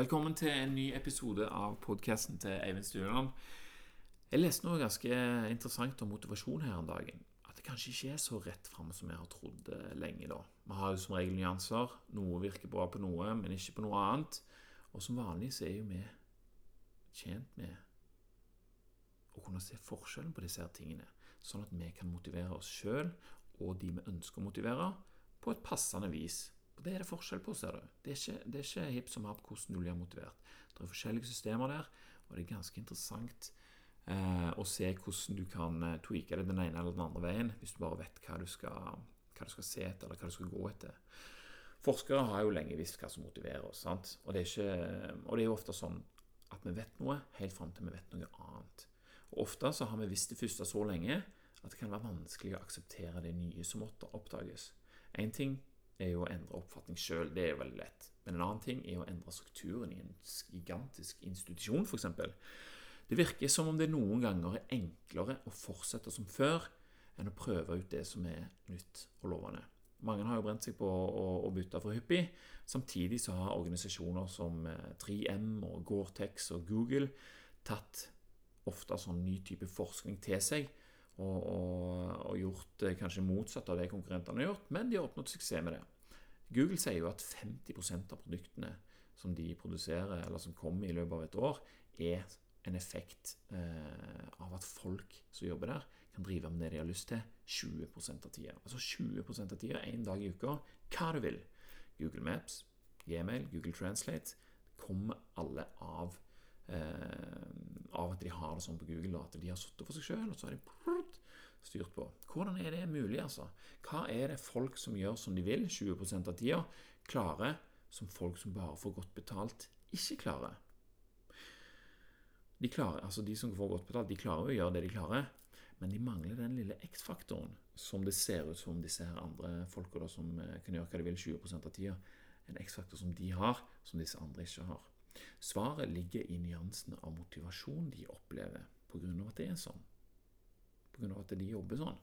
Velkommen til en ny episode av podkasten til Eivind Stueland. Jeg leste noe ganske interessant om motivasjon her en dagen. At det kanskje ikke er så rett fram som jeg har trodd eh, lenge. da. Vi har jo som regel nyanser. Noe virker bra på noe, men ikke på noe annet. Og som vanlig så er jo vi tjent med å kunne se forskjellen på disse her tingene, sånn at vi kan motivere oss sjøl og de vi ønsker å motivere, på et passende vis. Og Det er det forskjell på, ser du. Det er ikke, det er ikke hipp som happ hvordan du blir motivert. Det er forskjellige systemer der, og det er ganske interessant eh, å se hvordan du kan eh, tweake det den ene eller den andre veien, hvis du bare vet hva du skal, hva du skal se etter, eller hva du skal gå etter. Forskere har jo lenge visst hva som motiverer oss, sant? Og, det er ikke, og det er jo ofte sånn at vi vet noe helt fram til vi vet noe annet. Og Ofte så har vi visst det første så lenge at det kan være vanskelig å akseptere det nye som måtte oppdages. Én ting er jo å endre oppfatning sjøl, det er jo veldig lett. Men en annen ting er å endre strukturen i en gigantisk institusjon, f.eks. Det virker som om det noen ganger er enklere å fortsette som før enn å prøve ut det som er nytt og lovende. Mange har jo brent seg på å, bytte for hyppig. Samtidig så har organisasjoner som 3M eh, og Gore-Tex og Google tatt ofte sånn ny type forskning til seg og, og, og gjort eh, kanskje motsatt av det konkurrentene har gjort, men de har oppnådd suksess med det. Google sier jo at 50% av produktene som de produserer, eller som kommer i løpet av et år, er en effekt eh, av at folk som jobber der, kan drive med det de har lyst til 20% av tida. Altså 20% av tida, én dag i uka, hva du vil. Google Maps, Gmail, Google Translate kommer alle av, av at de har det sånn på Google, og at de har sittet for seg sjøl, og så har de styrt på. Hvordan er det mulig, altså? Hva er det folk som gjør som de vil 20% av tida, klarer, som folk som bare får godt betalt, ikke klarer? De, klarer, altså de som får godt betalt, de klarer å gjøre det de klarer, men de mangler den lille X-faktoren som det ser ut som disse her andre folka som eh, kan gjøre hva de vil 20% av tida. En X-faktor som de har, som disse andre ikke har. Svaret ligger i nyansene av motivasjon de opplever, av at det er sånn. Av at de jobber sånn.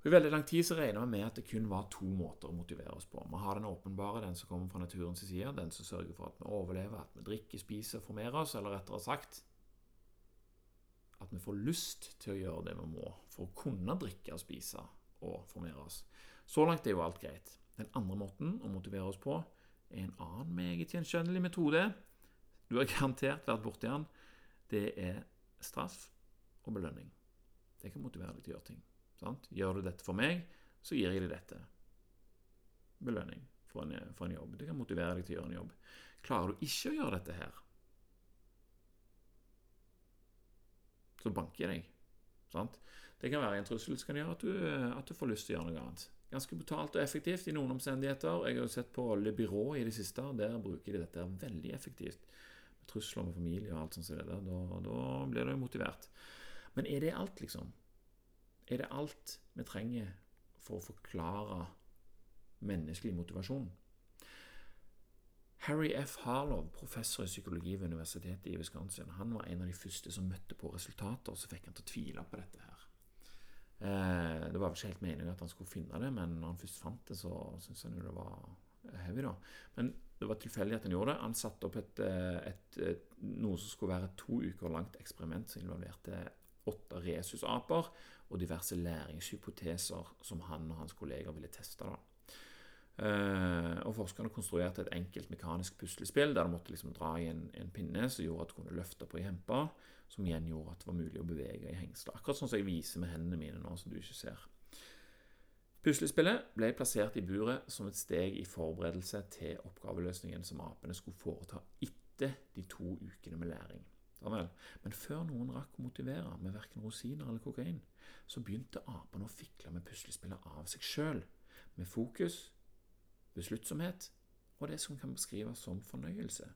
I veldig lang tid så regner vi med at det kun var to måter å motivere oss på. Vi har den åpenbare, den som kommer fra naturens side, den som sørger for at vi overlever, at vi drikker, spiser, formerer oss, eller rettere sagt at vi får lyst til å gjøre det vi må for å kunne drikke, spise og formere oss. Så langt er jo alt greit. Den andre måten å motivere oss på en annen meget gjenkjennelig metode. Du har garantert vært borti den. Det er straff og belønning. Det kan motivere deg til å gjøre ting. Sant? Gjør du dette for meg, så gir jeg deg dette. Belønning for en, for en, jobb. Det kan motivere deg til å gjøre en jobb. Klarer du ikke å gjøre dette her, så banker jeg deg. Sant? Det kan være en trussel som kan gjøre at du, at du, får lyst til å gjøre noe annet. Ganske brutalt og effektivt i noen omstendigheter. Jeg har jo sett på alle byrå i det siste, og der bruker de dette veldig effektivt. Med trusler med familie og alt sånt som. Da, da blir du motivert. Men er det alt, liksom? er det alt vi trenger for å forklare menneskelig motivasjon. Harry F. Harlow, professor i psykologi ved Universitetet i Wisconsin, han var en av de første som møtte på resultater, så fikk han til å tvile på dette her. Eh, det var ikke helt meningen at han skulle finne det, men når han først fant det, så syntes han jo det var heavy, da. Men det var tilfeldig at han gjorde det. Han satte opp et, eh, et, et, noe som skulle være et to uker langt eksperiment som involverte åtte rhesusaper og diverse læringshypoteser som han og hans kolleger ville teste. da. Uh, og Forskerne konstruerte et enkelt mekanisk puslespill der du måtte liksom dra i en, en, pinne som gjorde at du kunne løfte på ei hempe, som igjen gjorde at det var mulig å bevege i hengsler. Akkurat sånn som jeg viser med hendene mine nå, som du ikke ser. Puslespillet ble plassert i buret som et steg i forberedelse til oppgaveløsningen som apene skulle foreta etter de to ukene med læring. Men før noen rakk å motivere med verken rosiner eller kokain, så begynte apene å fikle med puslespillet av seg sjøl, med fokus, besluttsomhet og det som kan beskrives som fornøyelse.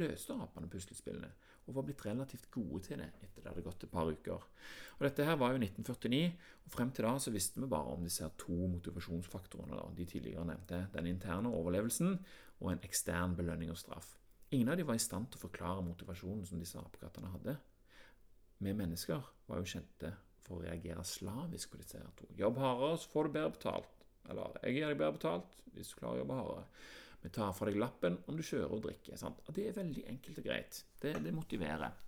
Løste apene puslespillene og var blitt relativt gode til det etter det hadde gått et par uker. Og Dette her var jo 1949, og frem til da så visste vi bare om disse to motivasjonsfaktorene da, de tidligere nevnte. Den interne overlevelsen og en ekstern belønning og straff. Ingen av dem var i stand til å forklare motivasjonen som disse apekattene hadde. Vi mennesker var jo kjente for å reagere slavisk på disse her to. Jobb hardere, så får du bedre betalt. Eller jeg gir deg bedre betalt hvis du klarer å jobbe hardere. Vi tar fra deg lappen om du kjører og drikker. Sant? Og det er veldig enkelt og greit. Det, det motiverer.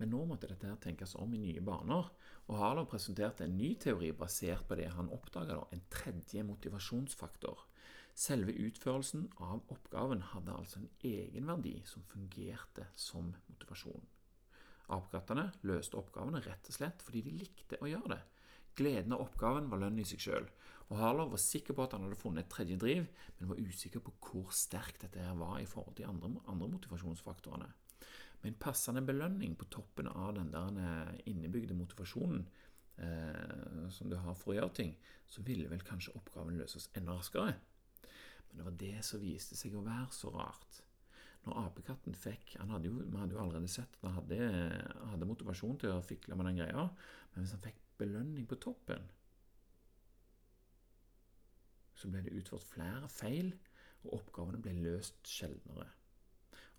Men nå måtte dette her tenkes om i nye baner, og Harlow presenterte en ny teori basert på det han oppdaga, en tredje motivasjonsfaktor. Selve utførelsen av oppgaven hadde altså en egenverdi som fungerte som motivasjon. Apekattene løste oppgavene rett og slett fordi de likte å gjøre det. Gleden av oppgaven var lønn i seg sjøl, og Harlow var sikker på at han hadde funnet et tredje driv, men var usikker på hvor sterkt dette her var i forhold til andre, andre motivasjonsfaktorene. Med en passende belønning på toppen av den der eh, innebygde motivasjonen eh, som du har for å gjøre ting, så ville vel kanskje oppgaven løses enda raskere. Men det var det som viste seg å være så rart. Når apekatten fikk han hadde jo, Vi hadde jo allerede sett at han hadde, hadde motivasjon til å fikle med den greia, men hvis han fikk belønning på toppen, så ble det utført flere feil, og oppgavene ble løst sjeldnere.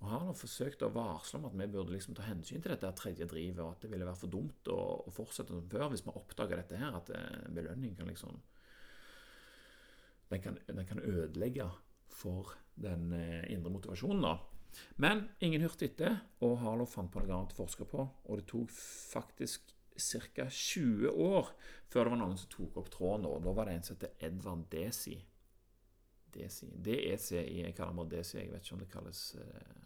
Og Harlow forsøkte å varsle om at vi burde liksom ta hensyn til dette tredje drivet, og at det ville være for dumt å, fortsette som før hvis vi oppdager dette her, at eh, belønning kan liksom den kan, den kan ødelegge for den eh, indre motivasjonen. da. Men ingen hørte etter, og Harlow fant på noe annet å forske på. Og det tok faktisk ca. 20 år før det var noen som tok opp tråden. og Da var det en som het Edvard Desi. Desi. D-E-C-I. Jeg kaller meg Desi. Jeg vet ikke om det kalles eh,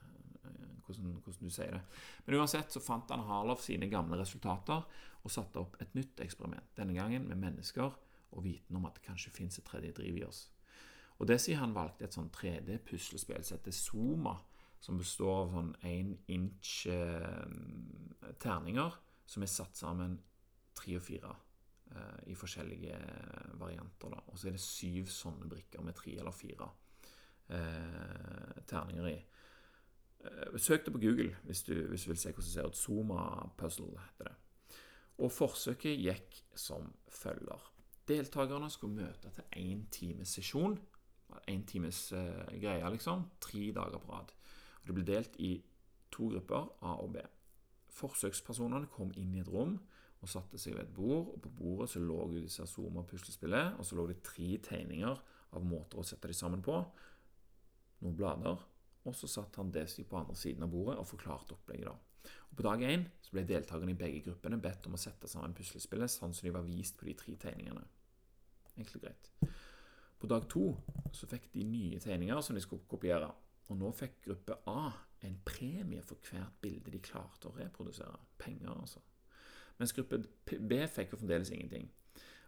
hvordan, hvordan, du sier det. Men uansett så fant han Harloff sine gamle resultater og satte opp et nytt eksperiment. Denne gangen med mennesker og viten om at det kanskje fins et tredje driv i oss. Og Desi han valgte et sånn 3D-puslespill som heter Zoma, som består av sånn 1 inch eh, terninger som er satt sammen tre og fire eh, i forskjellige varianter. Da. Og så er det syv sånne brikker med tre eller fire eh, terninger i. Eh, søk det på Google hvis du, hvis du vil se hvordan det ser ut. Zoma Puzzle heter det. Og forsøket gikk som følger. Deltakerne skulle møte til én times sesjon. Én times eh, greie, liksom. Tre dager på rad. Og Det ble delt i to grupper, A og B. Forsøkspersonene kom inn i et rom og satte seg ved et bord. og På bordet så lå disse Zoma-puslespillet, og så lå det tre tegninger av måter å sette de sammen på. Noen blader. Og så satt han Desi på andre siden av bordet og forklarte opplegget. da. Og På dag én ble deltakerne i begge gruppene bedt om å sette sammen puslespillet sånn som de var vist på de tre tegningene. Og greit. På dag to så fikk de nye tegninger som de skulle kopiere. Og nå fikk gruppe A en premie for hvert bilde de klarte å reprodusere. Penger, altså. Mens gruppe B fikk jo fremdeles ingenting.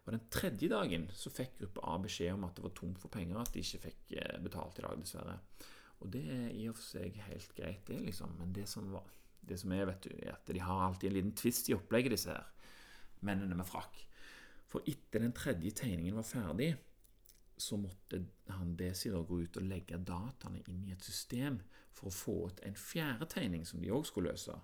Og Den tredje dagen så fikk gruppe A beskjed om at det var tomt for penger, at de ikke fikk eh, betalt i dag, dessverre. Og det er i og for seg helt greit, det, liksom. Men det som, var, det som er, vet du, er at de har alltid en liten tvist i opplegget, disse her mennene med frakk. For etter den tredje tegningen var ferdig, så måtte han Desi da gå ut og legge dataene inn i et system for å få ut en fjerde tegning som de òg skulle løse.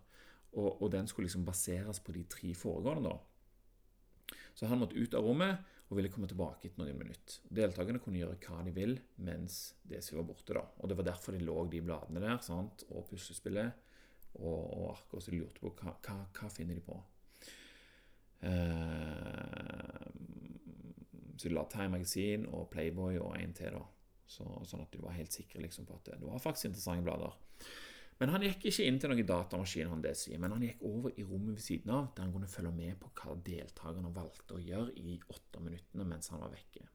Og, og, den skulle liksom baseres på de tre foregående. da. Så han måtte ut av rommet og ville komme tilbake etter noen minutter. Deltakerne kunne gjøre hva de vil mens Desi var borte. da. Og Det var derfor de lå de bladene der, sant? og puslespillet og, og arket. Så de lurte på hva, hva, hva finner de på. Eh, så du la Time Magazine og Playboy og en til, da. Så, sånn at du var helt sikker liksom, på at det, det var faktisk interessante blader. Men han gikk ikke inn til noen datamaskin, han det sier, men han gikk over i rommet ved siden av, der han kunne følge med på hva deltakerne valgte å gjøre i åtte minuttene mens han var vekke.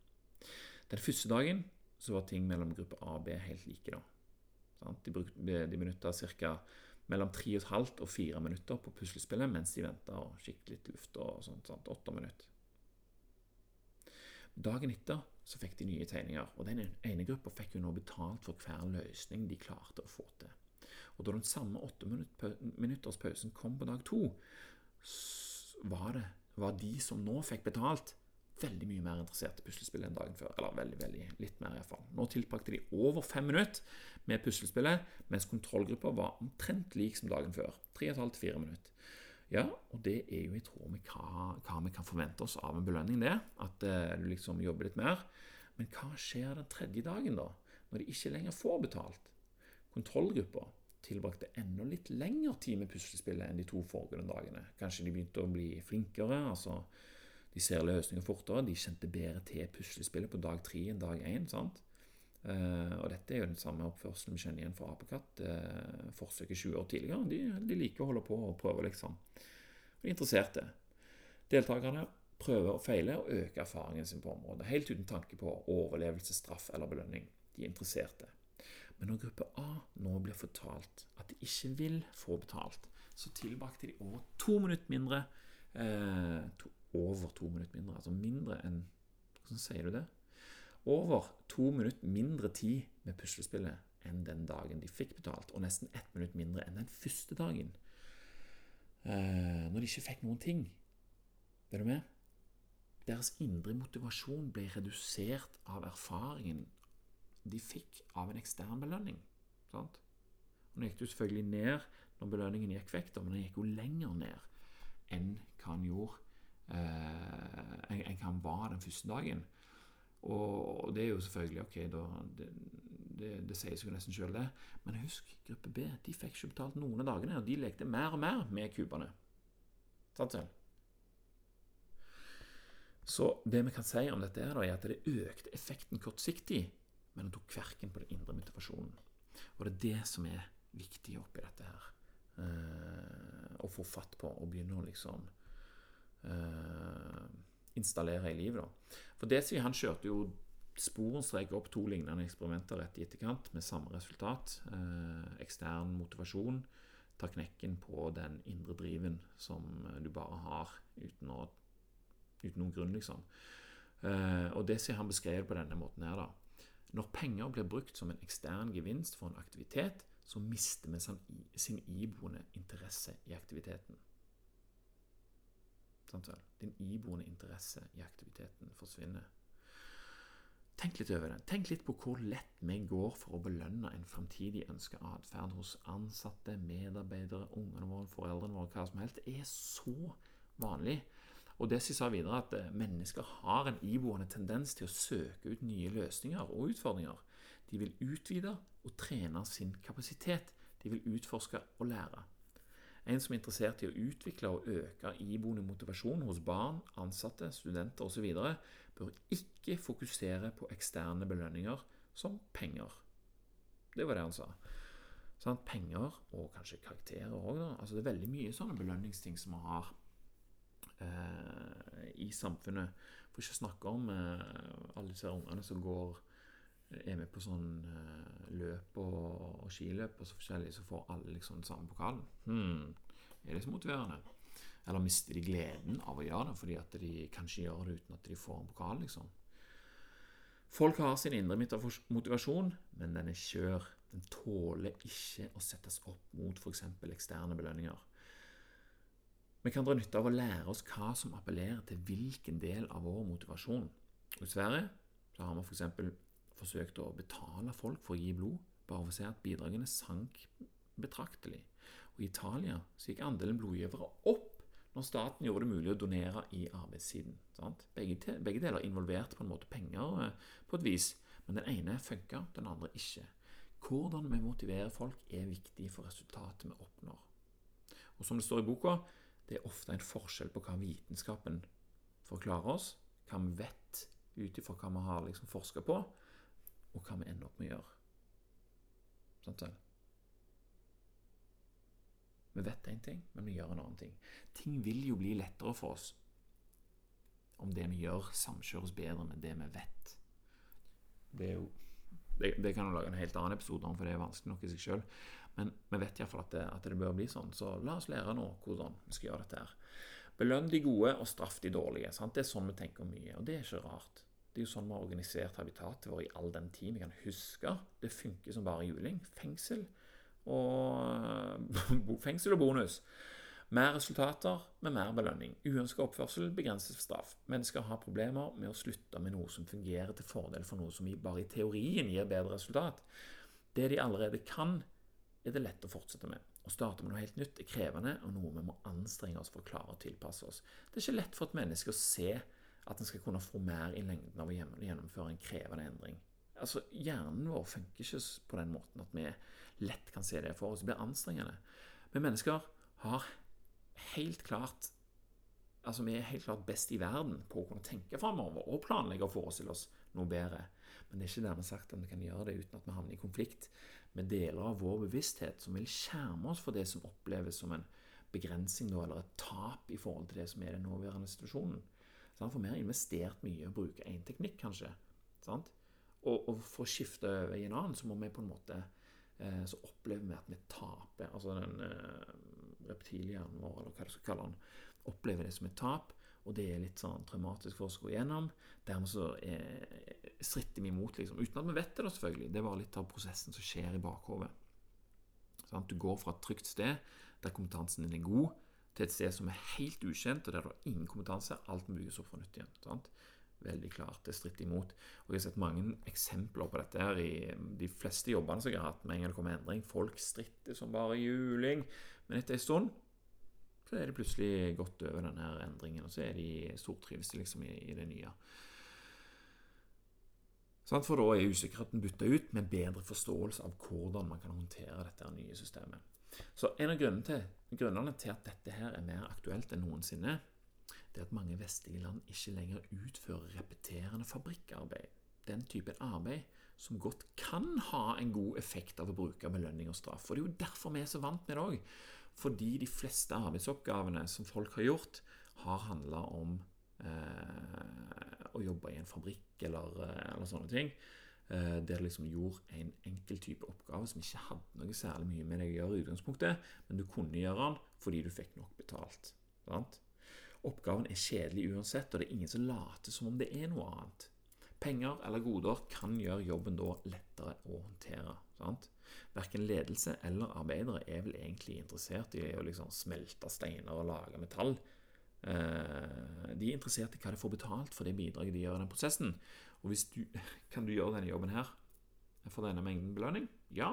Den første dagen så var ting mellom gruppe A og B helt like. da. De, brukte, de minutta ca mellom 3,5 og 4 minutter på puslespillet mens de venta og kikket litt luft og sånt. sånt 8 minutter. Dagen etter så fikk de nye tegninger, og den ene gruppa fikk jo nå betalt for hver løsning de klarte å få til. Og da den samme åtte minutters pausen kom på dag to, var det var de som nå fikk betalt, veldig mye mer interessert i puslespillet enn dagen før. Eller veldig, veldig, litt mer iallfall. Nå tilbrakte de over fem minutter med puslespillet, mens kontrollgruppa var omtrent lik som dagen før. 3,5-4 minutter. Ja, og det er jo i tråd med hva, hva, vi kan forvente oss av en belønning, det. At eh, du liksom jobber litt mer. Men hva skjer den tredje dagen, da? Når de ikke lenger får betalt? Kontrollgruppa tilbrakte enda litt lengre tid med puslespillet enn de to foregående dagene. Kanskje de begynte å bli flinkere. altså de ser løsninger fortere, de kjente bedre til puslespillet på dag tre enn dag én. sant? Eh, og dette er jo den samme oppførselen vi kjenner igjen fra apekatt. Eh, forsøket 20 år tidligere. De, de, liker å holde på og prøve, liksom. Og de er interesserte. Deltakerne prøver å feile og øke erfaringen sin på området, helt uten tanke på overlevelse, straff eller belønning. De er interesserte. Men når gruppe A nå blir fortalt at de ikke vil få betalt, så tilbrakte de over to minutter mindre eh, to, Over to minutter mindre, altså mindre enn Hvordan sier du det? Over to minutter mindre tid med puslespillet enn den dagen de fikk betalt, og nesten ett minutt mindre enn den første dagen. Eh, når de ikke fikk noen ting. Er du med? Deres indre motivasjon ble redusert av erfaringen de fikk av en ekstern belønning. Sant? Og Nå gikk jo selvfølgelig ned når belønningen gikk vekk, men den gikk jo lenger ned enn hva han gjorde eh, enn hva han var den første dagen. Og det er jo selvfølgelig ok, da, det, det, det, sier seg jo nesten sjøl, det. Men husk, gruppe B de fikk ikke betalt noen av dagene, og de lekte mer og mer med kubene. Sant selv? Så det vi kan si om dette, er, er at det økte effekten kortsiktig, men det tok kverken på den indre motivasjonen. Og det er det som er viktig oppi dette her. Eh, å få fatt på og begynne å liksom eh, installere i livet. da. For Desi han kjørte jo sporenstrek opp to lignende eksperimenter rett i etterkant, med samme resultat. Eh, ekstern motivasjon tar knekken på den indre driven som du bare har uten, å, uten noen grunn, liksom. Eh, og Desi han beskrev på denne måten her, da. Når penger blir brukt som en ekstern gevinst for en aktivitet, så mister vi sin iboende interesse i aktiviteten. Din iboende interesse i aktiviteten forsvinner. Tenk litt over det. Tenk litt på hvor lett vi går for å belønne en framtidig ønska atferd hos ansatte, medarbeidere, ungene våre, foreldrene våre, hva som helst. Det er så vanlig. Og Desi sa videre at eh, mennesker har en iboende tendens til å søke ut nye løsninger og utfordringer. De vil utvide og trene sin kapasitet. De vil utforske og lære. En som er interessert i å utvikle og øke iboende motivasjon hos barn, ansatte, studenter osv., bør ikke fokusere på eksterne belønninger som penger. Det var det han sa. Sånn, penger, og kanskje karakterer òg, altså det er veldig mye sånne belønningsting som vi har eh, i samfunnet. For ikke å snakke om eh, alle disse ungene som går er med på sånn uh, løp og, og, skiløp og så forskjellig, så får alle liksom den samme pokalen. Hmm. Er det så motiverende? Eller mister de gleden av å gjøre det fordi at de kanskje gjør det uten at de får en pokal, liksom? Folk har sin indre motivasjon, men den er skjør. Den tåler ikke å settes opp mot f.eks. eksterne belønninger. Vi kan dra nytte av å lære oss hva som appellerer til hvilken del av vår motivasjon. I så har vi f.eks forsøkt å betale folk for å gi blod, bare for å se at bidragene sank betraktelig. Og I Italia så gikk andelen blodgivere opp når staten gjorde det mulig å donere i arbeidssiden. Begge, begge, deler involverte på en måte penger eh, på et vis, men den ene funka, den andre ikke. Hvordan vi motiverer folk, er viktig for resultatet vi oppnår. Og Som det står i boka, det er ofte en forskjell på hva vitenskapen forklarer oss, hva vi vet ut ifra hva vi har liksom forska på, og hva vi ender opp med å gjøre. Sant vel? Vi vet én ting, men vi gjør en annen ting. Ting vil jo bli lettere for oss om det vi gjør, samkjøres bedre med det vi vet. Det, jo, det, det kan du lage en helt annen episode om, for det er vanskelig nok i seg sjøl. Men vi vet iallfall at, det, at det bør bli sånn, så la oss lære nå hvordan vi skal gjøre dette. her. Belønn de gode og straff de dårlige. Sant? Det er sånn vi tenker mye, og det er ikke rart. Det er jo sånn vi har organisert habitatet vårt i all den tid vi kan huske. Det funker som bare juling. Fengsel og, fengsel og bonus. Mer resultater med mer belønning. Uønsket oppførsel begrenses straff. Mennesker har problemer med å slutte med noe som fungerer til fordel for noe som bare i teorien gir bedre resultat. Det de allerede kan, er det lett å fortsette med. Å starte med noe helt nytt er krevende, og noe vi må anstrenge oss for å klare å tilpasse oss. Det er ikke lett for et menneske å se at en skal kunne få mer i lengden av å gjennomføre en krevende endring. Altså, Hjernen vår funker ikke på den måten at vi lett kan se det for oss. Det blir anstrengende. Men mennesker har helt klart Altså, Vi er helt klart best i verden på å kunne tenke framover og planlegge og forestille oss noe bedre. Men det er ikke dermed sagt at vi kan gjøre det uten at vi havner i konflikt med deler av vår bevissthet som vil skjerme oss for det som oppleves som en begrensning eller et tap i forhold til det som er den nåværende situasjonen. For vi har investert mye i å bruke én teknikk, kanskje. Sant? Og, og, for å skifte over i en annen, så må vi på en måte eh, Så opplever vi at vi taper. Altså den eh, reptilhjernen vår, eller hva du skal kalle den, opplever det som et tap. Og det er litt sånn traumatisk for oss å gå gjennom. Dermed så eh, stritter vi imot, liksom. Uten at vi vet det, da, selvfølgelig. Det er bare litt av prosessen som skjer i bakhodet. Sånn, du går fra et trygt sted, der kompetansen din er god, til et sted som er helt ukjent, og der du har ingen kompetanse. Alt må bygges opp fra nytt igjen. Sant? Veldig klart det stritter imot. Og Jeg har sett mange eksempler på dette her i de fleste jobbene som jeg har hatt. med en gang det kommer endring. Folk stritter som bare juling. Men etter en stund så er det plutselig gått over denne endringen, og så er de stortrives liksom i, i det nye. For da er usikkerheten bytta ut med bedre forståelse av hvordan man kan håndtere dette nye systemet. Så En av grunnene til, grunnene til at dette her er mer aktuelt enn noensinne, det er at mange vestlige land ikke lenger utfører repeterende fabrikkarbeid. Den typen arbeid som godt kan ha en god effekt av å bruke belønning og straff. Og Det er jo derfor vi er så vant med det òg. Fordi de fleste arbeidsoppgavene som folk har gjort, har handla om å jobbe i en fabrikk eller, eh, eller sånne ting. Eh, der du liksom gjorde en enkel type oppgave som ikke hadde noe særlig mye med deg å gjøre i utgangspunktet, men du kunne gjøre den fordi du fikk nok betalt. Sant? Oppgaven er kjedelig uansett, og det er ingen som later som om det er noe annet. Penger eller goder kan gjøre jobben da lettere å håndtere. Sant? Verken ledelse eller arbeidere er vel egentlig interessert i å liksom smelte steiner og lage metall. Eh, de er interessert i hva de får betalt for det bidraget de gjør i den prosessen. Og hvis du, Kan du gjøre denne jobben her for denne mengden belønning? Ja,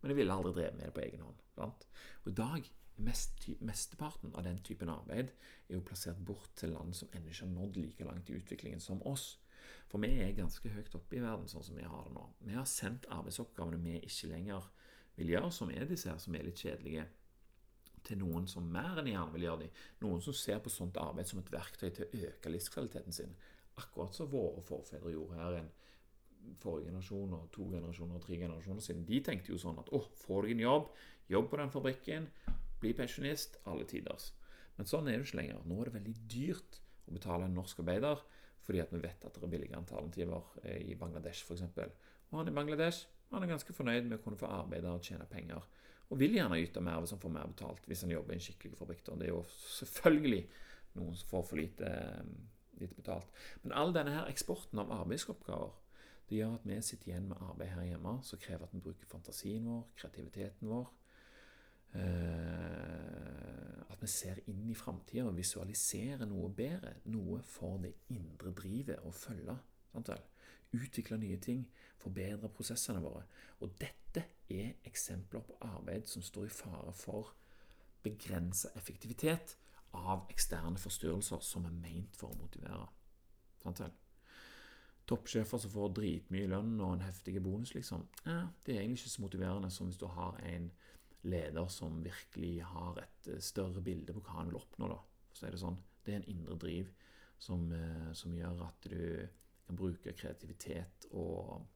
men jeg ville aldri drevet med det på egen hånd. Sant? Og i dag mest, Mesteparten av den typen arbeid er jo plassert bort til land som ennå ikke har nådd like langt i utviklingen som oss. For vi er ganske høyt oppe i verden sånn som vi har det nå. Vi har sendt arbeidsoppgavene vi ikke lenger vil gjøre, som er disse her, som er litt kjedelige, til noen som mer enn gjerne vil gjøre dem. Noen som ser på sånt arbeid som et verktøy til å øke livskvaliteten sin. Akkurat som våre forfedre gjorde her en forrige generasjon og to generasjoner og tre generasjoner siden. De tenkte jo sånn at å, får du en jobb, jobb på den fabrikken, bli pensjonist, alle tiders. Men sånn er det ikke lenger. Nå er det veldig dyrt å betale en norsk arbeider fordi at vi vet at det er billigere alternativer eh, i Bangladesh f.eks. Og han i Bangladesh han er ganske fornøyd med å kunne få arbeide og tjene penger. Og vil gjerne yte mer hvis han får mer betalt hvis han jobber i en skikkelig fabrikk. Det er jo selvfølgelig noen som får for lite, eh, lite betalt. Men all denne her eksporten av arbeidsoppgaver det gjør at vi sitter igjen med arbeid her hjemme som krever at vi bruker fantasien vår, kreativiteten vår. Eh, at vi ser inn i framtida og visualiserer noe bedre. Noe for det indre drivet å følge. Sant vel? Utvikle nye ting, forbedre prosessene våre. Og dette er eksempler på arbeid som står i fare for begrensa effektivitet av eksterne forstyrrelser som er meint for å motivere. Sant vel? Toppsjefer som får dritmye lønn og en heftig bonus, liksom. Ja, det er egentlig ikke så motiverende som hvis du har en leder som virkelig har et eh, større bilde på hva han vil oppnå. da, for å si Det sånn. Det er en indre driv som, eh, som gjør at du kan bruke kreativitet og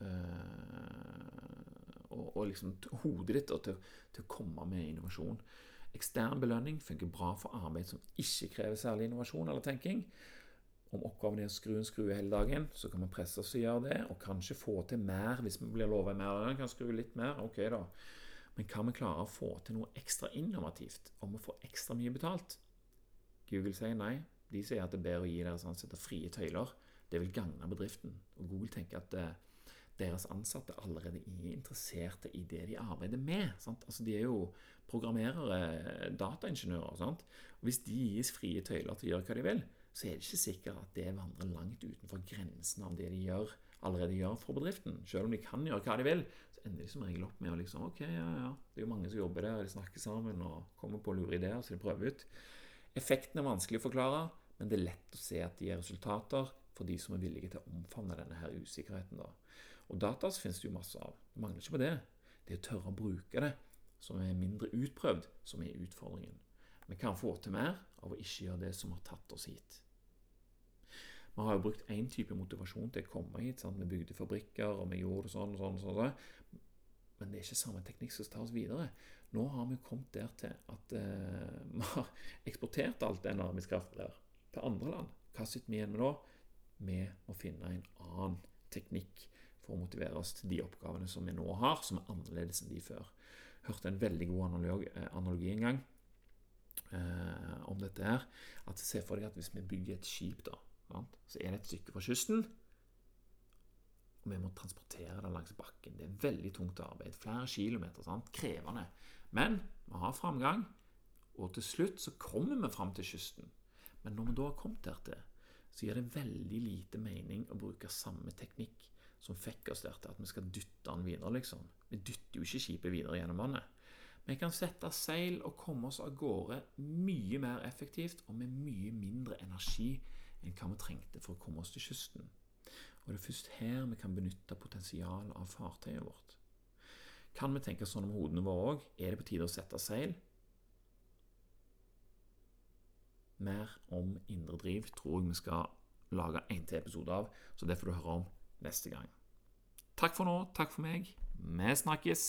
øh, og, og liksom hodet ditt til, til, å komme med innovasjon. Ekstern belønning funker bra for arbeid som ikke krever særlig innovasjon eller tenking. Om oppgaven er å skru en skrue hele dagen, så kan vi presse oss til å gjøre det, og kanskje få til mer hvis vi blir lova mer. Kan skru litt mer, ok da. Men kan vi klare å få til noe ekstra innovativt om vi får ekstra mye betalt? Google sier nei. De sier at det er bedre å gi deres ansatte frie tøyler. Det vil gagne bedriften. Og Google tenker at eh, deres ansatte allerede er interesserte i det de arbeider med. Altså De er jo programmerere, dataingeniører. Sant? Og Hvis de gis frie tøyler til å gjøre hva de vil, så er det ikke sikkert at det vandrer langt utenfor grensen av det de gjør, allerede gjør for bedriften. Selv om de kan gjøre hva de vil, så ender de som regel opp med å liksom Ok, ja, ja. Det er jo mange som jobber der, de snakker sammen og kommer på lure ideer, så de prøver ut. Effekten er vanskelig å forklare, men det er lett å se at de gir resultater for de som er villige til å omfavne denne her usikkerheten. da. Og data finnes det jo masse av. Det mangler ikke på det. Det er å tørre å bruke det, som er mindre utprøvd, som er utfordringen. Vi kan få til mer av å ikke gjøre det som har tatt oss hit. Vi har jo brukt én type motivasjon til å komme hit. Sant? Vi bygde fabrikker, og vi gjorde det sånn og sånn. og sånn. Men det er ikke samme teknikk som tar oss videre. Nå har vi kommet der til at uh, vi har eksportert alt den arbeidskraften der til andre land. Hva sitter vi igjen med da? Vi må finne en annen teknikk for å motivere oss til de oppgavene som vi nå har, som er annerledes enn de før. Hørte en veldig god eh, analogi en gang eh, om dette her. At Se for deg at hvis vi bygger et skip, da, så er det et stykke fra kysten. Og vi må transportere det langs bakken. Det er veldig tungt arbeid. Flere kilometer. Sant? Krevende. Men vi har framgang, og til slutt så kommer vi fram til kysten. Men når vi da har kommet dertil, så gir det veldig lite mening å bruke samme teknikk som fikk oss der til at vi skal dytte den videre, liksom. Vi dytter jo ikke skipet videre gjennom vannet. Vi kan sette seil og komme oss av gårde mye mer effektivt og med mye mindre energi enn hva vi trengte for å komme oss til kysten. Og det er først her vi kan benytte potensialet av fartøyet vårt. Kan vi tenke sånn om hodene våre òg? Er det på tide å sette seil? Mer om indre driv tror jeg vi skal lage en til episode av, så det får du høre om neste gang. Takk for nå. Takk for meg. Vi snakkes.